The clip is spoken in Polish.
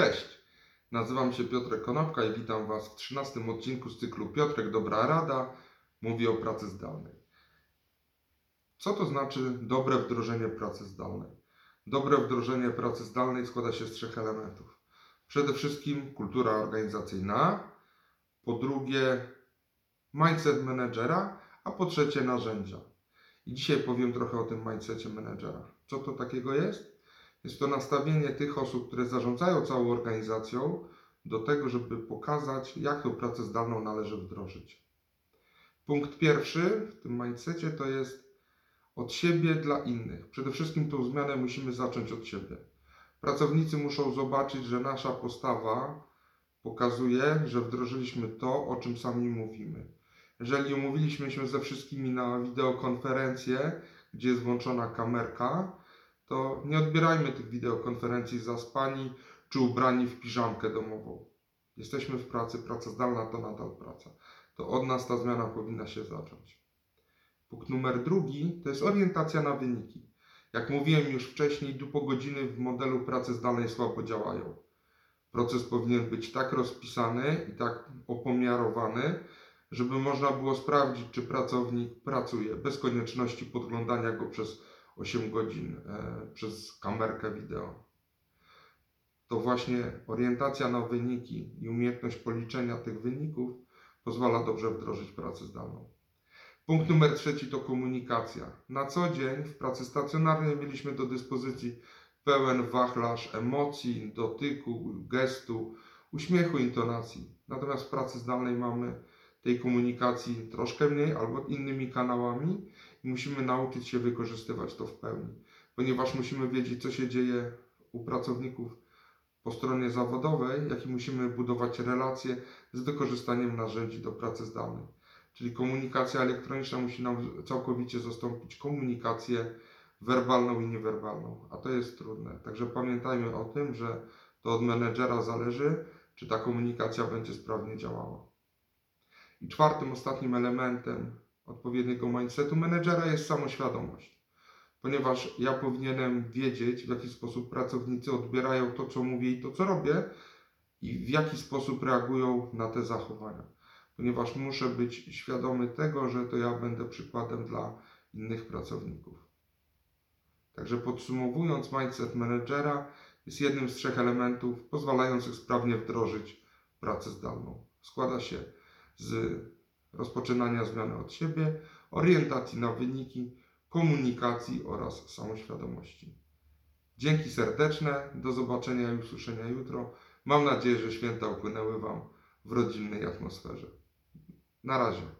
Cześć, nazywam się Piotrek Konopka i witam Was w 13 odcinku z cyklu Piotrek Dobra Rada mówi o pracy zdalnej. Co to znaczy dobre wdrożenie pracy zdalnej? Dobre wdrożenie pracy zdalnej składa się z trzech elementów. Przede wszystkim kultura organizacyjna, po drugie mindset menedżera, a po trzecie narzędzia. I dzisiaj powiem trochę o tym mindsetie menedżera. Co to takiego jest? Jest to nastawienie tych osób, które zarządzają całą organizacją, do tego, żeby pokazać, jak tą pracę zdalną należy wdrożyć. Punkt pierwszy w tym mindsetie to jest od siebie dla innych. Przede wszystkim tą zmianę musimy zacząć od siebie. Pracownicy muszą zobaczyć, że nasza postawa pokazuje, że wdrożyliśmy to, o czym sami mówimy. Jeżeli umówiliśmy się ze wszystkimi na wideokonferencję, gdzie jest włączona kamerka, to nie odbierajmy tych wideokonferencji zaspani czy ubrani w piżamkę domową. Jesteśmy w pracy, praca zdalna to nadal praca. To od nas ta zmiana powinna się zacząć. Punkt numer drugi to jest orientacja na wyniki. Jak mówiłem już wcześniej, dupogodziny w modelu pracy zdalnej słabo działają. Proces powinien być tak rozpisany i tak opomiarowany, żeby można było sprawdzić, czy pracownik pracuje bez konieczności podglądania go przez 8 godzin e, przez kamerkę wideo. To właśnie orientacja na wyniki i umiejętność policzenia tych wyników pozwala dobrze wdrożyć pracę zdalną. Punkt numer trzeci to komunikacja. Na co dzień w pracy stacjonarnej mieliśmy do dyspozycji pełen wachlarz emocji, dotyku, gestu, uśmiechu, intonacji. Natomiast w pracy zdalnej mamy tej komunikacji troszkę mniej albo innymi kanałami i musimy nauczyć się wykorzystywać to w pełni, ponieważ musimy wiedzieć, co się dzieje u pracowników po stronie zawodowej, jak i musimy budować relacje z wykorzystaniem narzędzi do pracy zdalnej. Czyli komunikacja elektroniczna musi nam całkowicie zastąpić komunikację werbalną i niewerbalną, a to jest trudne. Także pamiętajmy o tym, że to od menedżera zależy, czy ta komunikacja będzie sprawnie działała. I czwartym, ostatnim elementem odpowiedniego mindsetu menedżera jest samoświadomość. Ponieważ ja powinienem wiedzieć, w jaki sposób pracownicy odbierają to, co mówię i to, co robię, i w jaki sposób reagują na te zachowania. Ponieważ muszę być świadomy tego, że to ja będę przykładem dla innych pracowników. Także podsumowując, mindset menedżera jest jednym z trzech elementów pozwalających sprawnie wdrożyć pracę zdalną. Składa się z rozpoczynania zmiany od siebie, orientacji na wyniki, komunikacji oraz samoświadomości. Dzięki serdeczne, do zobaczenia i usłyszenia jutro. Mam nadzieję, że święta upłynęły Wam w rodzinnej atmosferze. Na razie.